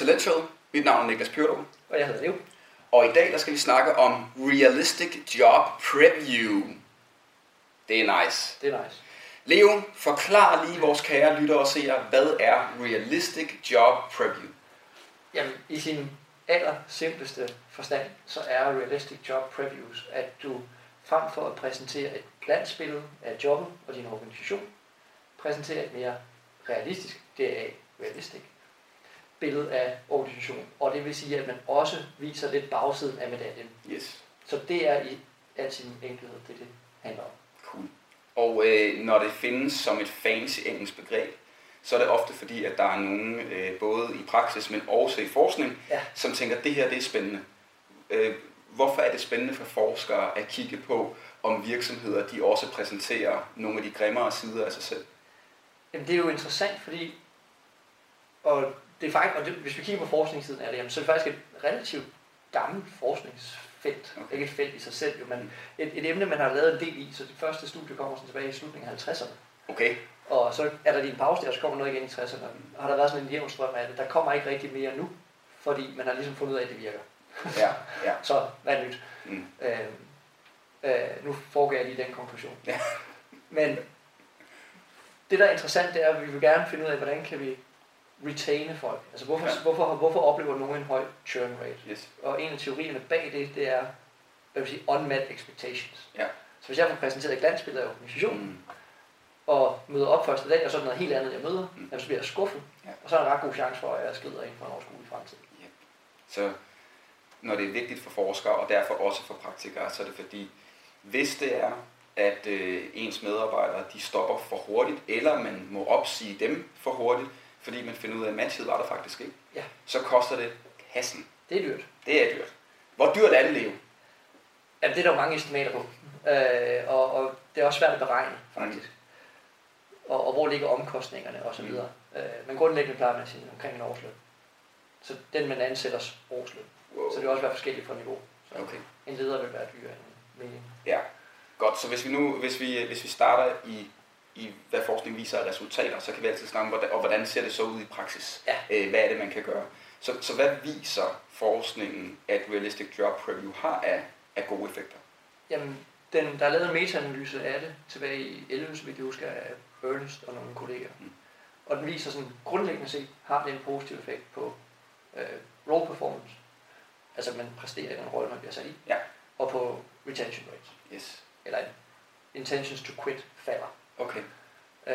Talent Mit navn er Niklas Pyrdo. Og jeg hedder Leo. Og i dag der skal vi snakke om Realistic Job Preview. Det er nice. Det er nice. Leo, forklar lige vores kære lyttere og seere, hvad er Realistic Job Preview? Jamen, i sin aller simpleste forstand, så er Realistic Job Previews, at du frem for at præsentere et glansbillede af jobbet og din organisation, præsenterer et mere realistisk, det er realistic, billede af organisationen. Og det vil sige, at man også viser lidt bagsiden af medaljen. Yes. Så det er i al sin enkelhed, det det handler om. Cool. Og øh, når det findes som et fancy engelsk begreb, så er det ofte fordi, at der er nogen, øh, både i praksis, men også i forskning, Ja. som tænker, at det her det er spændende. Øh, hvorfor er det spændende for forskere at kigge på, om virksomheder de også præsenterer nogle af de grimmere sider af sig selv? Jamen, det er jo interessant, fordi og det er faktisk, og det, hvis vi kigger på forskningssiden af det, jamen, så er det faktisk et relativt gammelt forskningsfelt. Okay. Ikke et felt i sig selv, jo, men et, et emne, man har lavet en del i, så det første studie kommer sådan tilbage i slutningen af 50'erne. Okay, Og så er der lige en pause der, og så kommer noget igen i 60'erne. Har der været sådan en jævn strøm af det? Der kommer ikke rigtig mere nu, fordi man har ligesom fundet ud af, at det virker. ja, ja. Så hvad er nyt? Mm. Øh, øh, nu foregår jeg lige den konklusion. Ja. Men det, der er interessant, det er, at vi vil gerne finde ud af, hvordan kan vi retaine folk. Altså hvorfor, Ja. ja. hvorfor, hvorfor oplever nogen en høj churn rate? Yes. Og en af teorierne bag det, det er, hvad vil sige, unmet expectations. Ja. Så hvis jeg får præsenteret et glansbillede af organisationen, Mm. og møder op første dag, og så er noget helt andet, jeg møder, Mm. mm. så bliver jeg skuffet, Ja. og så er der en ret god chance for, at jeg skrider ind for en overskuelig fremtid. Så når det er vigtigt for forskere, og derfor også for praktikere, så er det fordi, hvis det er, at øh, ens medarbejdere de stopper for hurtigt, eller man må opsige dem for hurtigt, fordi man finder ud af, at matchet var der faktisk ikke, Ja. så koster det kassen. Det er dyrt. Det er dyrt. Hvor dyrt er det, Leo? Jamen, det er der jo mange estimater på. Øh, og, og det er også svært at beregne, faktisk. Og, og hvor ligger omkostningerne osv. Mm. Mm. Øh, men grundlæggende plejer man at sige omkring en årsløn. Så den, man ansætters årsløn. Wow. Så det vil også være forskelligt for niveau. Så Okay. en leder vil være dyrere end en mening. Ja, godt. Så hvis vi nu, hvis vi, hvis vi starter i, i, hvad forskning viser af resultater, så kan vi altid snakke om, hvordan, og hvordan ser det så ud i praksis? Ja. Øh, hvad er det, man kan gøre? Så, så hvad viser forskningen, at Realistic Job Preview har af, af gode effekter? Jamen, den, der er lavet en meta-analyse af det tilbage i 11, så vidt jeg husker, af Ernest og nogle kolleger. Mm. Og den viser sådan, grundlæggende set, har det en positiv effekt på øh, role performance. Altså, man præsterer i den rolle, man bliver sat i. Ja. Og på retention rates. Yes. Eller intentions to quit falder. Okay. Øh,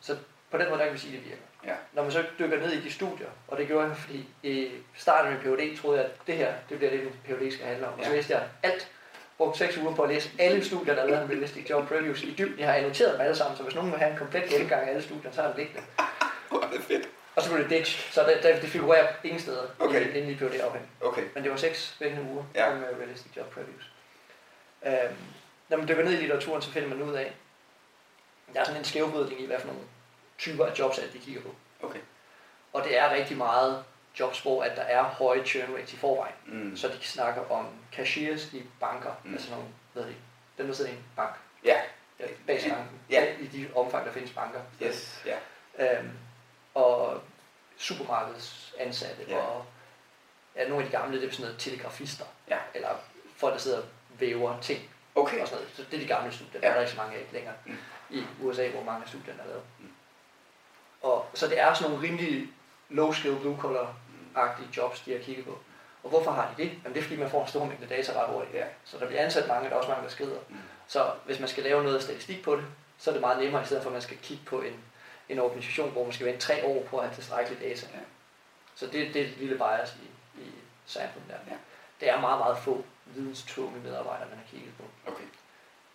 så på den måde, der kan vi sige, at det virker. Ja. Når man så dykker ned i de studier, og det gjorde jeg, fordi i starten af min PhD troede jeg, at det her, det bliver det, min PhD skal handle om. Og så Ja. læste jeg alt, brugte seks uger på at læse alle studier, der er lavet om realistic job previews i dybden. Jeg har annoteret dem alle sammen, så hvis nogen vil have en komplet gennemgang af alle studier, så er det liggende. Hvor er det fedt. Og så blev det ditch, så det, det, figurerer ingen steder Okay. inden i phd afhæng. Okay. Men det var seks spændende uger Ja. om realistic job previews. Øhm, når man dykker ned i litteraturen, så finder man ud af, der er sådan en skævvridning i, hvad for nogle typer af jobs, at de kigger på. Okay. Og det er rigtig meget jobs, hvor at der er høje churn rates i forvejen. Mm. Så de snakker om cashiers i banker, Mm. altså nogle, hvad hedder de, dem der sidder i en bank, Ja. ja, bag skranken, Ja. i de omfang, der findes banker. Yes. Ja. Øhm, og supermarkedsansatte, Ja. ja. og ja, nogle af de gamle, det er sådan noget telegrafister, Ja. eller folk, der sidder og væver ting Okay. og sådan noget. Så det er de gamle studier, der er der ikke så mange af længere Mm. I USA, hvor mange af studierne er lavet. Mm. Og, så det er sådan nogle rimelig low-skill, blue-collar-agtige jobs, de har kigget på. Og hvorfor har de det? Jamen det er fordi, man får en stor mængde data ret hurtigt. Ja. Så der bliver ansat mange, der er også mange, der skrider. Mm. Så hvis man skal lave noget statistik på det, så er det meget nemmere, i stedet for at man skal kigge på en, en organisation, hvor man skal vente tre år på at have tilstrækkeligt data. Ja. Så det, det er et lille bias i, i samplen der. Ja. Det er meget, meget få videnstunge medarbejdere, man har kigget på. Okay.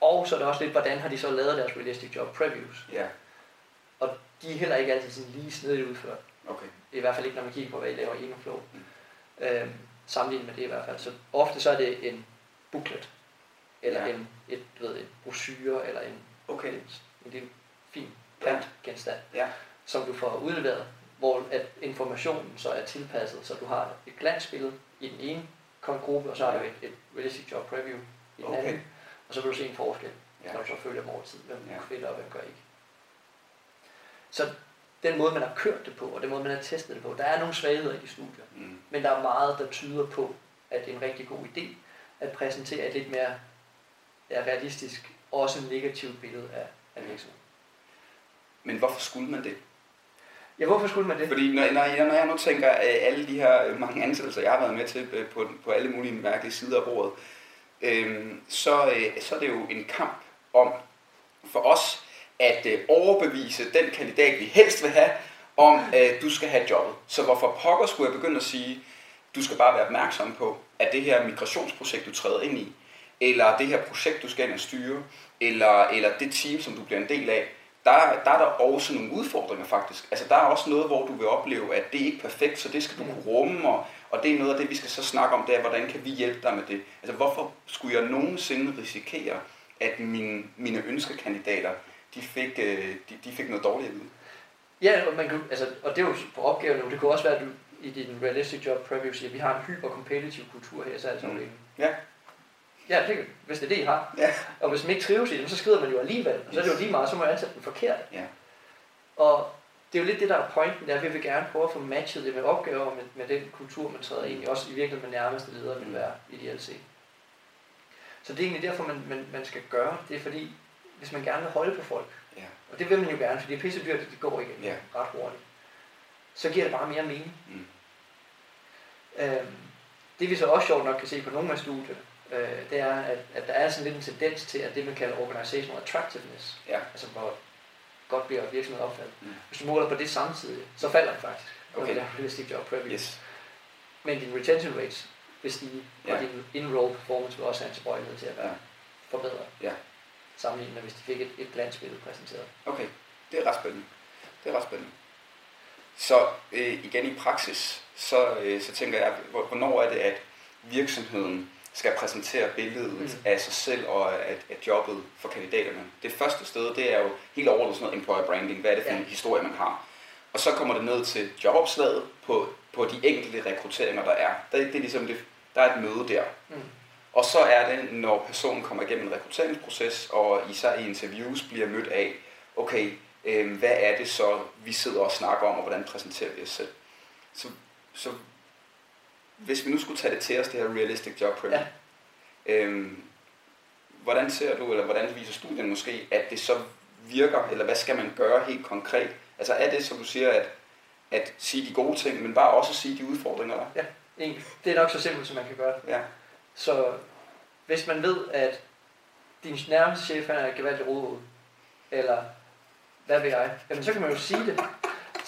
Og så er det også lidt, hvordan har de så lavet deres realistic job previews. Ja. Og de er heller ikke altid sådan lige snedigt udført. Okay. I hvert fald ikke, når man kigger på, hvad I laver i Enoflow. Mm. Øhm, sammenlignet med det i hvert fald. Så ofte så er det en booklet, eller Ja. ja. en, et, du ved, en brochure, eller en, Okay. en, en lille fin printgenstand, Ja. som du får udleveret, hvor at informationen så er tilpasset, så du har et glansbillede i den ene gruppe, og så har du et, et realistic job preview i den Okay. anden, og så vil du se en forskel, Ja. når du så følger dem over tid, hvem Ja. ja. kvitter og hvem gør ikke. Så den måde, man har kørt det på, og den måde, man har testet det på, der er nogle svagheder i de studier. Mm. Men der er meget, der tyder på, at det er en rigtig god idé at præsentere et lidt mere ja, realistisk, også negativt billede af, af virksomheden. Men hvorfor skulle man det? Ja, hvorfor skulle man det? Fordi når, når, jeg, når jeg nu tænker øh, alle de her øh, mange ansættelser, jeg har været med til øh, på, på alle mulige mærkelige sider af bordet, øh, så, øh, så er det jo en kamp om for os at øh, overbevise den kandidat, vi helst vil have, om at du skal have jobbet. Så hvorfor pokker skulle jeg begynde at sige, du skal bare være opmærksom på, at det her migrationsprojekt, du træder ind i, eller det her projekt, du skal ind og styre, eller, eller det team, som du bliver en del af, der, der er der også nogle udfordringer faktisk. Altså der er også noget, hvor du vil opleve, at det er ikke perfekt, så det skal du kunne rumme, og, og det er noget af det, vi skal så snakke om, det er, hvordan kan vi hjælpe dig med det. Altså hvorfor skulle jeg nogensinde risikere, at mine, mine ønskekandidater, de fik, øh, de, de fik noget dårligt ud? Ja, og, man kan, altså, og det er jo på opgaven nu. Det kunne også være, at du i din realistic job preview siger, at vi har en hyper-competitive kultur her i salgsafdelingen. Mm. Ja. Ja, det, hvis det er det, I har. Ja. Og hvis man ikke trives i det, så skrider man jo alligevel. Og så er det jo lige meget, så må jeg ansætte den forkert. Ja. Og det er jo lidt det, der er pointen, der vi vil gerne prøve at få matchet det med opgaver med, med den kultur, man træder ind i. Også i virkeligheden med nærmeste ledere vil være ideelt set. Så det er egentlig derfor, man, man, man skal gøre. Det er fordi, hvis man gerne vil holde på folk, Ja. og det vil man jo gerne, fordi det er pisse dyrt, det går ikke Ja. ret hurtigt, så giver det bare mere mening. Mm. Øhm, det vi så også sjovt nok kan se på nogle af studierne, øh, det er, at, at der er sådan lidt en tendens til, at det man kalder organizational attractiveness, Ja. altså hvor godt bliver virksomheden opfattet. Mm. Hvis du måler på det samtidig, så falder det faktisk. når Okay. det er realistic job preview. Yes. Men din retention rates vil stige, og Ja. din in-roll performance vil også have en tilbøjelighed til at være Ja. forbedret. Ja. Sammenlignet med, hvis de fik et, et glansbillede præsenteret. Okay, det er ret spændende. Det er ret spændende. Så øh, igen i praksis, så, øh, så tænker jeg, hvor- hvornår er det, at virksomheden skal præsentere billedet Mm. af sig selv og af, af jobbet for kandidaterne. Det første sted, det er jo helt overordnet sådan noget employer branding. Hvad er det for Ja. en historie, man har? Og så kommer det ned til jobopslaget på, på de enkelte rekrutteringer, der er. Der, det er ligesom det, der er et møde der. Mm. Og så er det, når personen kommer igennem en rekrutteringsproces, og især i interviews bliver mødt af, okay, øh, hvad er det så, vi sidder og snakker om, og hvordan præsenterer vi os selv? Så, så hvis vi nu skulle tage det til os, det her realistic job prep, Ja. øh, hvordan ser du, eller hvordan viser studien måske, at det så virker, eller hvad skal man gøre helt konkret? Altså er det, som du siger, at, at sige de gode ting, men bare også sige de udfordringer, der er? Egentlig, det er nok så simpelt, som man kan gøre det. Ja. Så hvis man ved, at din nærmeste chef han er gevaldigt rodehoved, eller hvad ved jeg, jamen så kan man jo sige det.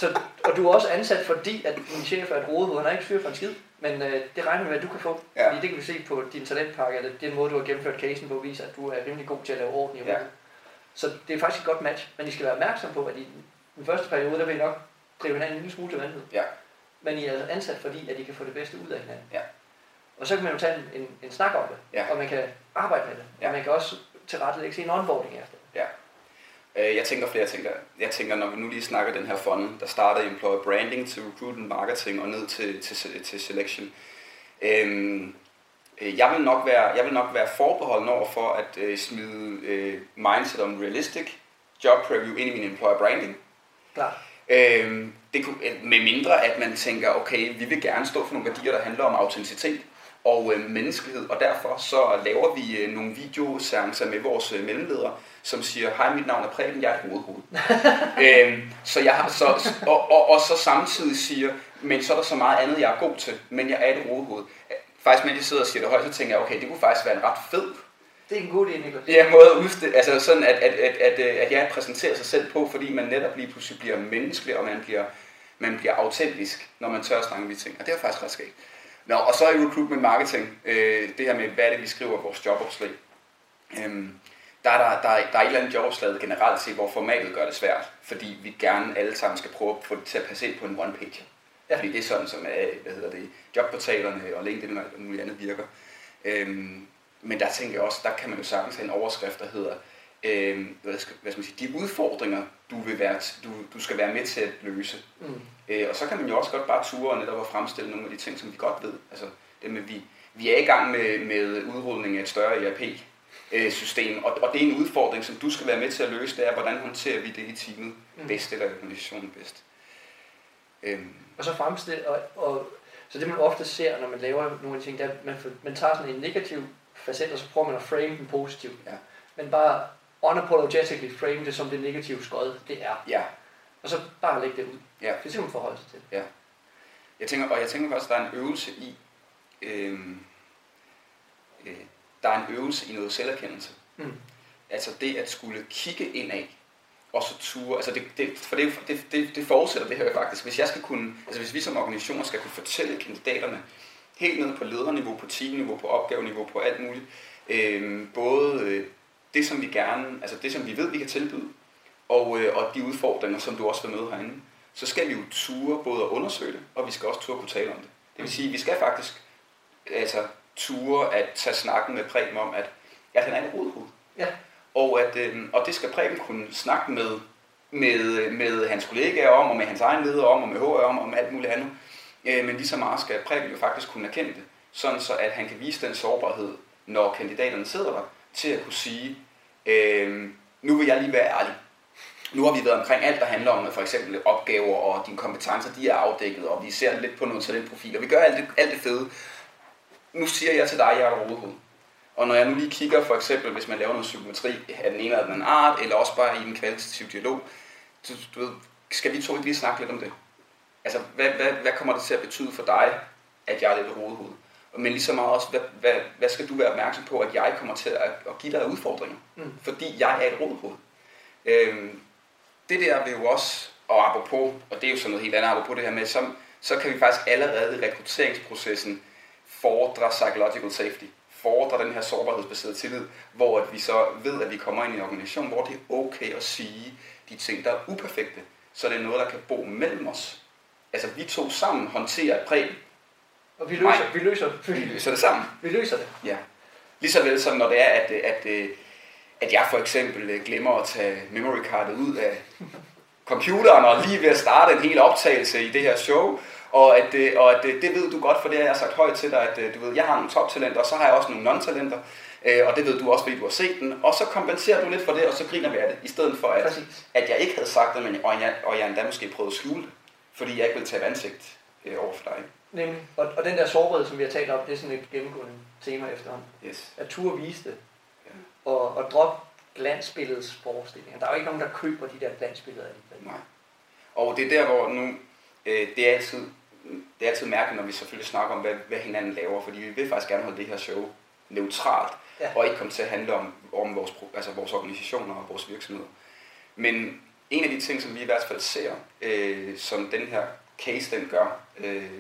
Så, og du er også ansat, fordi at din chef er et rodehoved, han har ikke styr for en skid, men øh, det regner med, at du kan få. Ja. Fordi det kan vi se på din talentpakke, eller den måde, du har gennemført casen på, viser, at du er rimelig god til at lave orden i Ja. Så det er faktisk et godt match, men I skal være opmærksom på, at i den første periode, der vil I nok drive hinanden en lille smule til vanvid. Ja. Men I er ansat, fordi at I kan få det bedste ud af hinanden. Ja. Og så kan man jo tage en, en, en snak om det, Ja. og man kan arbejde med det, Ja. og man kan også tilrettelægge sin onboarding efter. Øh, Jeg tænker flere ting der. Jeg tænker, når vi nu lige snakker den her funnel, der starter i employer branding til recruitment marketing og ned til, til, til selection. Øhm, øh, jeg, vil nok være, jeg vil nok være forbeholden over for at øh, smide øh, mindset om realistic job preview ind i min employer branding. Klart. Øhm, det kunne, øh, med mindre at man tænker, okay, vi vil gerne stå for nogle værdier, der handler om autenticitet og øh, menneskelighed, og derfor så laver vi øh, nogle videoseancer med vores øh, mellemledere, som siger, hej, mit navn er Preben, jeg er et hovedhoved. øhm, så jeg har, så, og, og, og så samtidig siger, men så er der så meget andet, jeg er god til, men jeg er et hovedhoved. Faktisk, mens jeg sidder og siger det højt, så tænker jeg, okay, det kunne faktisk være en ret fed Det er en god idé, Niklas. Ja, måde at udstille, altså sådan, at, at, at, at, øh, at jeg præsenterer sig selv på, fordi man netop lige pludselig bliver menneskelig, og man bliver, man bliver autentisk, når man tør at snakke om de ting. Og det er faktisk ret skægt. Nå, og så i recruitment marketing, øh, det her med, hvad det, vi skriver i vores jobopslag. Øhm, der, er der, der, er, der er et eller andet jobopslag generelt set, hvor formatet gør det svært, fordi vi gerne alle sammen skal prøve at få det til at passe ind på en one-page. Ja. Ja. Fordi det er sådan, som er, hvad hedder det, jobportalerne og LinkedIn og muligt andet virker. Øhm, men der tænker jeg også, der kan man jo sagtens have en overskrift, der hedder, øh, hvad, skal, hvad skal man sige, de udfordringer, du, vil være, du, du skal være med til at løse. Mm. Øh, og så kan man jo også godt bare ture og netop at fremstille nogle af de ting, som vi godt ved. Altså det med, vi, vi er i gang med, med udrulning af et større ERP. øh, system. Og, og det er en udfordring, som du skal være med til at løse, det er, hvordan håndterer vi det i teamet Mm. bedst, eller organisationen bedst. Øhm, Og så fremstille, og, og, så det man ofte ser, når man laver nogle af de ting, er, at man, man tager sådan en negativ facet, og så prøver man at frame den positivt. Ja. Men bare unapologetically frame det som det negative skød, det er. ja, Og så bare lægge det ud. Ja. Det skal man forholde sig til. jeg tænker, og jeg tænker også, at der er en øvelse i, øhm, øh, der er en øvelse i noget selverkendelse. Mm. Altså det at skulle kigge indad, og så ture, altså det, det, for det, det, det, det forudsætter det her jo faktisk. Hvis jeg skal kunne, altså hvis vi som organisationer skal kunne fortælle kandidaterne, helt ned på lederniveau, på teamniveau, på opgaveniveau, på alt muligt, øh, både øh, det som vi gerne, altså det som vi ved, vi kan tilbyde, og, øh, og de udfordringer, som du også vil møde herinde, så skal vi jo ture både at undersøge det, og vi skal også ture kunne tale om det. Det vil sige, at vi skal faktisk altså, ture at tage snakken med Preben om, at, at han er en rodhoved. Ja. Og, at, øh, og det skal Preben kunne snakke med, med, med hans kollegaer om, og med hans egen leder om, og med HR om, og med alt muligt andet. Øh, men lige så meget skal Preben jo faktisk kunne erkende det, sådan så at han kan vise den sårbarhed, når kandidaterne sidder der, til at kunne sige, øh, nu vil jeg lige være ærlig. Nu har vi været omkring alt, der handler om for eksempel opgaver og dine kompetencer, de er afdækket, og vi ser lidt på nogle talentprofiler. Vi gør alt det, alt det fede. Nu siger jeg til dig, jeg er rodehoved. Og når jeg nu lige kigger for eksempel, hvis man laver noget psykometri af den ene eller den anden art, eller også bare i en kvalitativ dialog, så, du ved, skal vi to ikke lige snakke lidt om det? Altså, hvad, hvad, hvad kommer det til at betyde for dig, at jeg er lidt rodehoved? Men lige så meget også, hvad, hvad, hvad skal du være opmærksom på, at jeg kommer til at, at give dig udfordringer? Mm. Fordi jeg er et rodehoved. Øhm, det der vil jo også, og apropos, og det er jo sådan noget helt andet, apropos det her med, så, så kan vi faktisk allerede i rekrutteringsprocessen fordre psychological safety, fordre den her sårbarhedsbaserede tillid, hvor at vi så ved, at vi kommer ind i en organisation, hvor det er okay at sige de ting, der er uperfekte, så det er noget, der kan bo mellem os. Altså, vi to sammen håndterer et præg, Og vi løser, vi løser, vi vi, løser det sammen. vi løser det. Ja. Lige så vel som når det er, at, at, at, jeg for eksempel glemmer at tage memory cardet ud af computeren og lige ved at starte en hel optagelse i det her show, og at, øh, og at øh, det ved du godt, for det har jeg sagt højt til dig, at øh, du ved, jeg har nogle toptalenter, og så har jeg også nogle non-talenter, øh, og det ved du også, fordi du har set den, og så kompenserer du lidt for det, og så griner vi af det, i stedet for at, Præcis. at jeg ikke havde sagt det, men, og, jeg, og jeg endda måske prøvede at skjule det, fordi jeg ikke ville tage et ansigt øh, over for dig. Nemlig. Og, og den der sårbarhed, som vi har talt om, det er sådan et gennemgående tema efterhånden. Yes. At turde vise det. Ja. Og, og drop glansbilledets forestillinger. Der er jo ikke nogen, der køber de der glansbilleder alligevel. Nej. Og det er der, hvor nu, øh, det er altid, det er altid mærkeligt, når vi selvfølgelig snakker om, hvad, hvad hinanden laver, fordi vi vil faktisk gerne holde det her show neutralt, Ja. og ikke komme til at handle om, om vores, altså vores organisationer og vores virksomheder. Men en af de ting, som vi i hvert fald ser, øh, som den her case den gør, øh,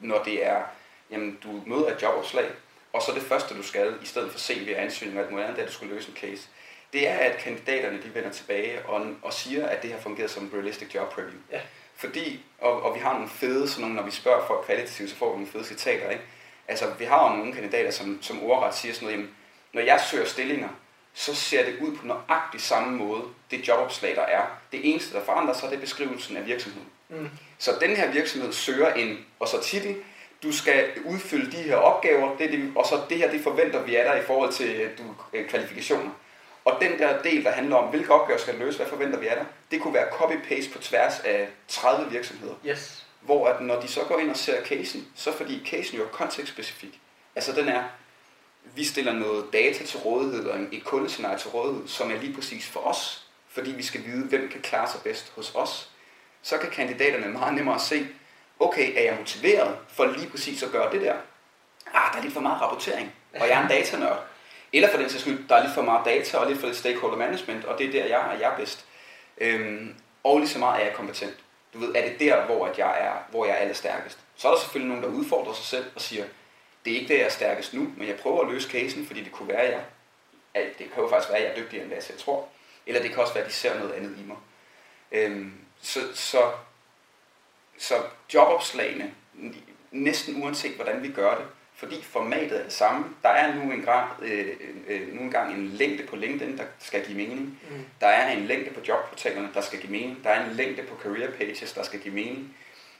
når det er, jamen du møder et jobopslag, og så det første du skal, i stedet for CV og ansøgning og alt muligt andet, det at du skulle løse en case, det er, at kandidaterne de vender tilbage og, og siger, at det har fungeret som realistic job preview. Ja. Fordi, og, og vi har nogle fede, sådan nogle, når vi spørger folk kvalitativt, så får vi nogle fede citater, ikke? Altså, vi har jo nogle kandidater, som, som ordret siger sådan noget, jamen, når jeg søger stillinger, så ser det ud på nøjagtig samme måde, det jobopslag, der er. Det eneste, der forandrer sig, det er beskrivelsen af virksomheden. Mm. Så den her virksomhed søger en, og så titel, du skal udfylde de her opgaver, det er det, og så det her, det forventer vi af dig i forhold til øh, du, øh, kvalifikationer. Og den der del, der handler om, hvilke opgaver skal løse, hvad forventer vi af dig, det kunne være copy-paste på tværs af 30 virksomheder. Yes. Hvor at når de så går ind og ser casen, så fordi casen jo er kontekstspecifik. Altså den er, vi stiller noget data til rådighed, en- et kundescenarie til rådighed, som er lige præcis for os, fordi vi skal vide, hvem kan klare sig bedst hos os. Så kan kandidaterne meget nemmere se, okay, er jeg motiveret for lige præcis at gøre det der? Ah, der er lidt for meget rapportering, og jeg er en datanørd. Eller for den sags skyld, der er lidt for meget data og lidt for lidt stakeholder management, og det er der, jeg er, jeg er bedst. Øhm, og lige så meget er jeg kompetent. Du ved, er det der, hvor, at jeg er, hvor jeg er allerstærkest? Så er der selvfølgelig nogen, der udfordrer sig selv og siger, det er ikke der, jeg er stærkest nu, men jeg prøver at løse casen, fordi det kunne være, at jeg, at det kan jo faktisk være, at jeg er dygtigere, end hvad jeg selv tror. Eller det kan også være, at de ser noget andet i mig. Øhm, så, så, så jobopslagene, næsten uanset hvordan vi gør det, fordi formatet er det samme. Der er nu engang, øh, øh, nu engang en længde på LinkedIn, der skal give mening. Mm. Der er en længde på jobportalerne, der skal give mening. Der er en længde på career pages, der skal give mening.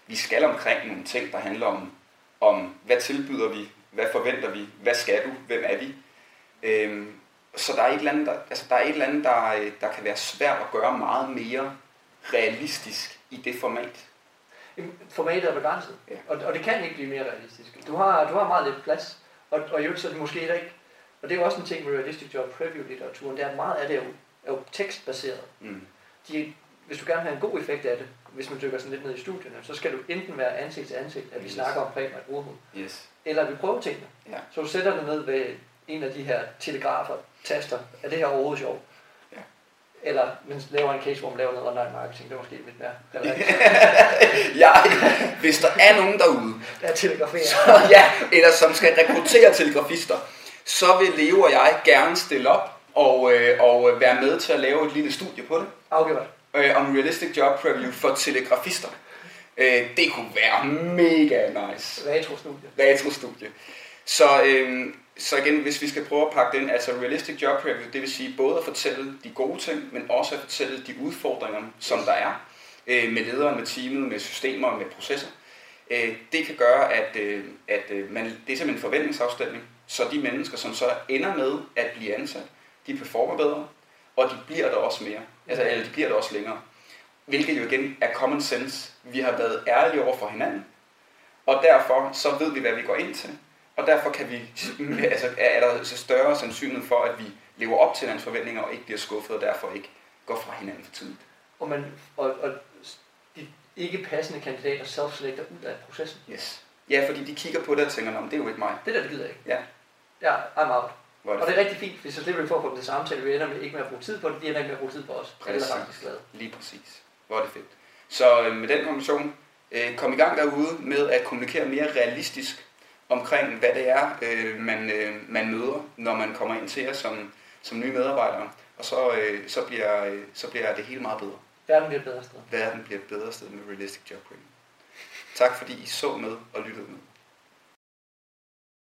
Vi skal omkring nogle ting, der handler om, om hvad tilbyder vi, hvad forventer vi, hvad skal du, hvem er vi. Øhm, så der er et eller andet, der, altså, der, er et eller andet der, øh, der kan være svært at gøre meget mere realistisk i det format. Formatet er begrænset, Ja. og, og det kan ikke blive mere realistisk. Du har, du har meget lidt plads, og, og jo, så er det måske heller ikke, og det er jo også en ting med Realistic Job Preview-litteraturen, det er meget af det er jo, er jo tekstbaseret. Mm. De, hvis du gerne vil have en god effekt af det, hvis man dykker sådan lidt ned i studierne, så skal du enten være ansigt til ansigt, at vi Yes. snakker om Preben og Urhund, Yes. eller at vi prøver tingene. Ja. Så du sætter dig ned ved en af de her telegrafer, taster, er det her overhovedet sjovt? Ja. Eller man laver en case, hvor man laver noget online marketing, det er måske lidt mere relevant. Jeg, hvis der er nogen derude, Der er så, ja, eller som skal rekruttere telegrafister, så vil Leo og jeg gerne stille op og, øh, og være med til at lave et lille studie på det. Afgjort. øh, om Realistic Job Preview for telegrafister. Øh, det kunne være mega nice. Retro-studie. Retro-studie. Så, øh, så igen, hvis vi skal prøve at pakke den, altså Realistic Job Preview, det vil sige både at fortælle de gode ting, men også at fortælle de udfordringer, som der er øh, med lederen, med teamet, med systemer, med processer. Øh, det kan gøre, at, øh, at øh, man, det er simpelthen en forventningsafstemning, så de mennesker, som så ender med at blive ansat, de performer bedre, og de bliver der også mere. Altså, eller de bliver der også længere. Hvilket jo igen er common sense. Vi har været ærlige over for hinanden, og derfor så ved vi, hvad vi går ind til. Og derfor kan vi, altså, er der så større sandsynlighed for, at vi lever op til hinandens forventninger og ikke bliver skuffet, og derfor ikke går fra hinanden for tidligt. Og, man, og, og de ikke passende kandidater self-selecter ud af processen. Yes. Ja, fordi de kigger på det og tænker, "Nå, men det er jo ikke mig. Det der, det gider jeg ikke. Ja. Ja, I'm out. Hvor er Og det det er rigtig fint, hvis så slipper for at få dem til samtale. Vi ender med ikke med at bruge tid på det, de ender ikke med at bruge tid på os. Alle er Præcis. faktisk glade. Lige præcis. Hvor er det fedt. Så øh, med den konklusion, øh, kom i gang derude med at kommunikere mere realistisk omkring, hvad det er, øh, man, øh, man møder, når man kommer ind til jer som, som nye medarbejdere. Og så, øh, så, bliver, øh, så bliver det hele meget bedre. Verden bliver et bedre sted. Verden bliver et bedre sted med Realistic Job Training. Tak fordi I så med og lyttede med.